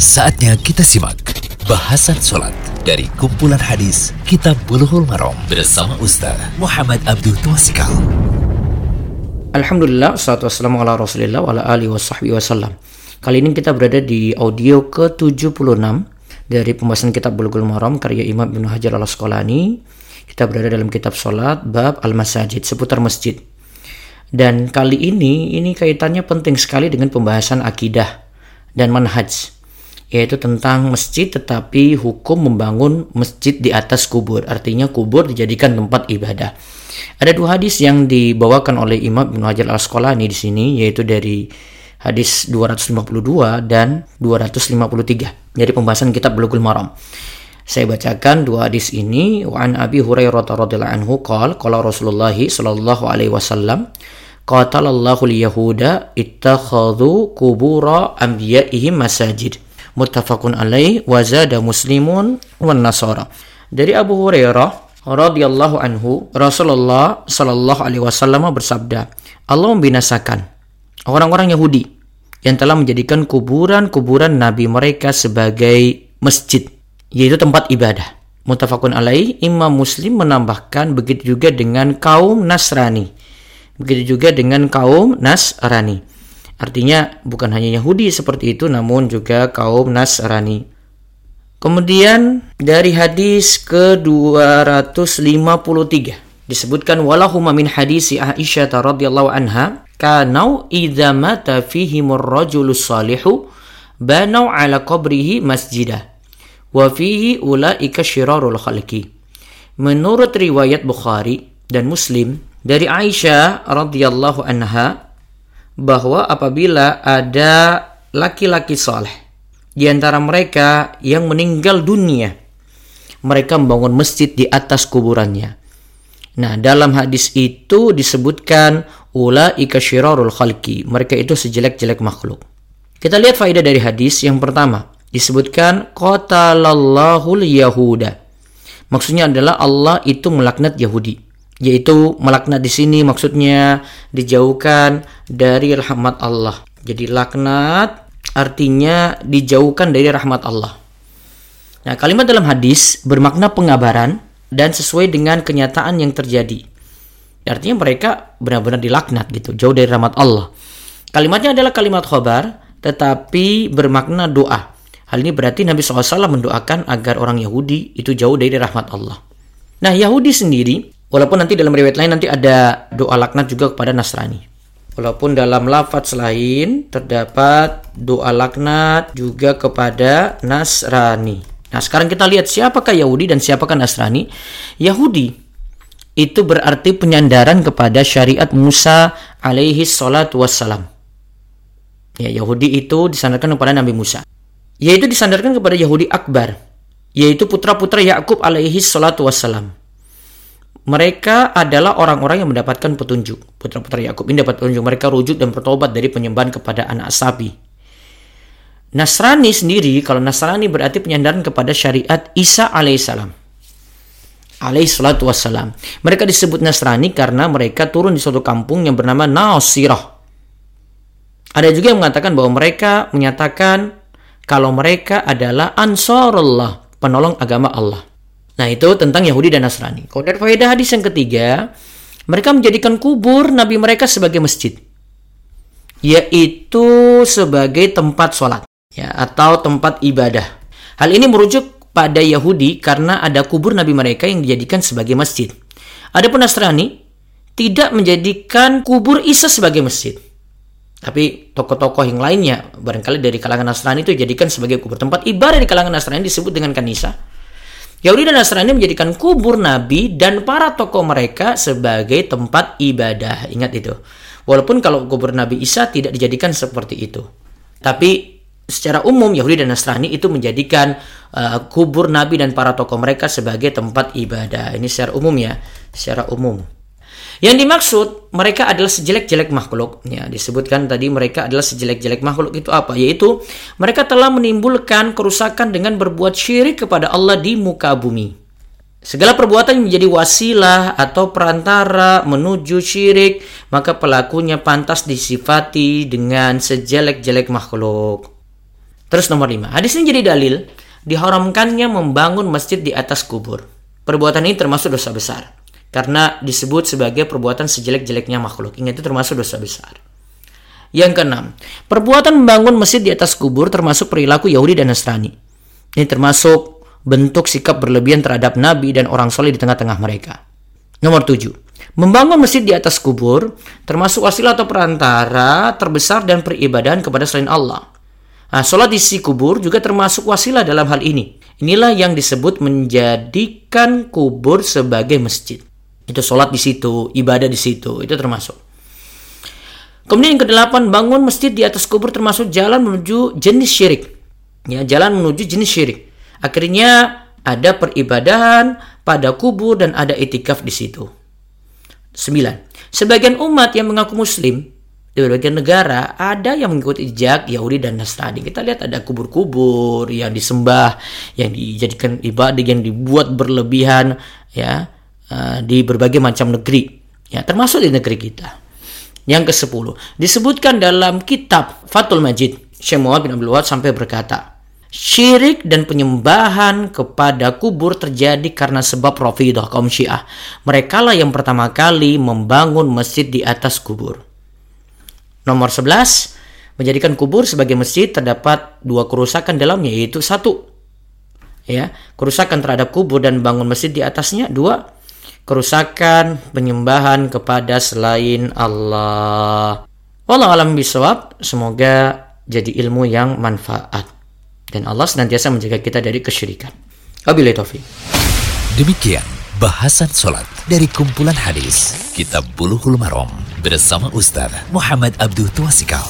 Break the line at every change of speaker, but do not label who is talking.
Saatnya kita simak bahasan sholat dari kumpulan hadis Kitab Bulughul Maram bersama Ustaz Muhammad Abdul Twasikal.
Alhamdulillah, salatu wassalamu ala rasulillah wa ala alihi wasallam. Kali ini kita berada di audio ke-76 dari pembahasan kitab Bulughul Maram karya Imam Ibnu Hajar al-Asqalani. Kita berada dalam kitab salat bab al-masajid seputar masjid. Dan kali ini ini kaitannya penting sekali dengan pembahasan akidah dan manhaj yaitu tentang masjid tetapi hukum membangun masjid di atas kubur. Artinya kubur dijadikan tempat ibadah. Ada dua hadis yang dibawakan oleh Imam Ibnu Hajar Al-Asqalani di sini yaitu dari hadis 252 dan 253 dari pembahasan kitab Bulughul Maram. Saya bacakan dua hadis ini. Wa an Abi Hurairah radhiyallahu anhu qala qala Rasulullah sallallahu alaihi wasallam qatalallahu al-yahuda ittakhadhu qubura anbiya'ihim masajid muttafaqun alaih wa zada muslimun wan nasara. Dari Abu Hurairah radhiyallahu anhu Rasulullah sallallahu alaihi wasallam bersabda Allah membinasakan orang-orang Yahudi yang telah menjadikan kuburan-kuburan nabi mereka sebagai masjid yaitu tempat ibadah. Muttafaqun alaih Imam Muslim menambahkan begitu juga dengan kaum Nasrani. Begitu juga dengan kaum Nasrani artinya bukan hanya Yahudi seperti itu namun juga kaum Nasrani Kemudian dari hadis ke-253 disebutkan walahuma min hadisi Aisyah radhiyallahu anha kanau idza mata fihimur rajulus salihu banau ala qabrihi masjidah wa fihi ulaika syirarul khalqi. Menurut riwayat Bukhari dan Muslim dari Aisyah radhiyallahu anha bahwa apabila ada laki-laki saleh di antara mereka yang meninggal dunia, mereka membangun masjid di atas kuburannya. Nah, dalam hadis itu disebutkan ulaika syirarul khalqi. Mereka itu sejelek-jelek makhluk. Kita lihat faedah dari hadis yang pertama. Disebutkan qatalallahu yahuda. Maksudnya adalah Allah itu melaknat Yahudi. Yaitu melaknat di sini maksudnya dijauhkan dari rahmat Allah. Jadi laknat artinya dijauhkan dari rahmat Allah. Nah, kalimat dalam hadis bermakna pengabaran dan sesuai dengan kenyataan yang terjadi. Artinya mereka benar-benar dilaknat gitu, jauh dari rahmat Allah. Kalimatnya adalah kalimat khobar, tetapi bermakna doa. Hal ini berarti Nabi SAW mendoakan agar orang Yahudi itu jauh dari rahmat Allah. Nah, Yahudi sendiri, walaupun nanti dalam riwayat lain nanti ada doa laknat juga kepada Nasrani. Walaupun dalam lafaz lain terdapat doa laknat juga kepada Nasrani. Nah, sekarang kita lihat siapakah Yahudi dan siapakah Nasrani. Yahudi itu berarti penyandaran kepada syariat Musa alaihi salatu wassalam. Ya, Yahudi itu disandarkan kepada Nabi Musa. Yaitu disandarkan kepada Yahudi Akbar, yaitu putra-putra Yakub alaihi salatu wassalam mereka adalah orang-orang yang mendapatkan petunjuk. Putra-putra Yakub ini dapat petunjuk. Mereka rujuk dan bertobat dari penyembahan kepada anak sapi. Nasrani sendiri, kalau Nasrani berarti penyandaran kepada syariat Isa alaihissalam. Alaihissalatu wassalam. Mereka disebut Nasrani karena mereka turun di suatu kampung yang bernama Nasirah. Ada juga yang mengatakan bahwa mereka menyatakan kalau mereka adalah Ansarullah, penolong agama Allah. Nah, itu tentang Yahudi dan Nasrani. Kemudian faedah hadis yang ketiga, mereka menjadikan kubur nabi mereka sebagai masjid. Yaitu sebagai tempat sholat ya atau tempat ibadah. Hal ini merujuk pada Yahudi karena ada kubur nabi mereka yang dijadikan sebagai masjid. Adapun Nasrani tidak menjadikan kubur Isa sebagai masjid. Tapi tokoh-tokoh yang lainnya, barangkali dari kalangan Nasrani itu dijadikan sebagai kubur tempat ibadah di kalangan Nasrani disebut dengan kanisa Yahudi dan Nasrani menjadikan kubur Nabi dan para tokoh mereka sebagai tempat ibadah. Ingat itu. Walaupun kalau kubur Nabi Isa tidak dijadikan seperti itu. Tapi secara umum Yahudi dan Nasrani itu menjadikan uh, kubur Nabi dan para tokoh mereka sebagai tempat ibadah. Ini secara umum ya, secara umum. Yang dimaksud mereka adalah sejelek-jelek makhluk. Ya, disebutkan tadi mereka adalah sejelek-jelek makhluk itu apa? Yaitu mereka telah menimbulkan kerusakan dengan berbuat syirik kepada Allah di muka bumi. Segala perbuatan yang menjadi wasilah atau perantara menuju syirik, maka pelakunya pantas disifati dengan sejelek-jelek makhluk. Terus nomor lima, hadis ini jadi dalil diharamkannya membangun masjid di atas kubur. Perbuatan ini termasuk dosa besar karena disebut sebagai perbuatan sejelek-jeleknya makhluk. Ingat itu termasuk dosa besar. Yang keenam, perbuatan membangun masjid di atas kubur termasuk perilaku Yahudi dan Nasrani. Ini termasuk bentuk sikap berlebihan terhadap Nabi dan orang soleh di tengah-tengah mereka. Nomor tujuh, membangun masjid di atas kubur termasuk wasilah atau perantara terbesar dan peribadahan kepada selain Allah. Nah, sholat di si kubur juga termasuk wasilah dalam hal ini. Inilah yang disebut menjadikan kubur sebagai masjid. Itu sholat di situ, ibadah di situ, itu termasuk. Kemudian yang kedelapan, bangun masjid di atas kubur termasuk jalan menuju jenis syirik. Ya, jalan menuju jenis syirik. Akhirnya ada peribadahan pada kubur dan ada itikaf di situ. Sembilan. Sebagian umat yang mengaku muslim di berbagai negara ada yang mengikuti jejak Yahudi dan Nasrani. Kita lihat ada kubur-kubur yang disembah, yang dijadikan ibadah, yang dibuat berlebihan ya eh, di berbagai macam negeri. Ya, termasuk di negeri kita. Yang ke-10 disebutkan dalam kitab Fathul Majid Syekh Muhammad bin Abdul Wahab sampai berkata Syirik dan penyembahan kepada kubur terjadi karena sebab Rafidah kaum Syiah. Mereka lah yang pertama kali membangun masjid di atas kubur. Nomor 11, menjadikan kubur sebagai masjid terdapat dua kerusakan dalamnya yaitu satu ya, kerusakan terhadap kubur dan bangun masjid di atasnya, dua kerusakan penyembahan kepada selain Allah. Wallahu alam bisawab, semoga jadi ilmu yang manfaat. Dan Allah senantiasa menjaga kita dari kesyirikan. Wabillahi taufik.
Demikian bahasan sholat dari kumpulan hadis Kitab Bulughul Maram bersama Ustaz Muhammad Abdul Tuasikal.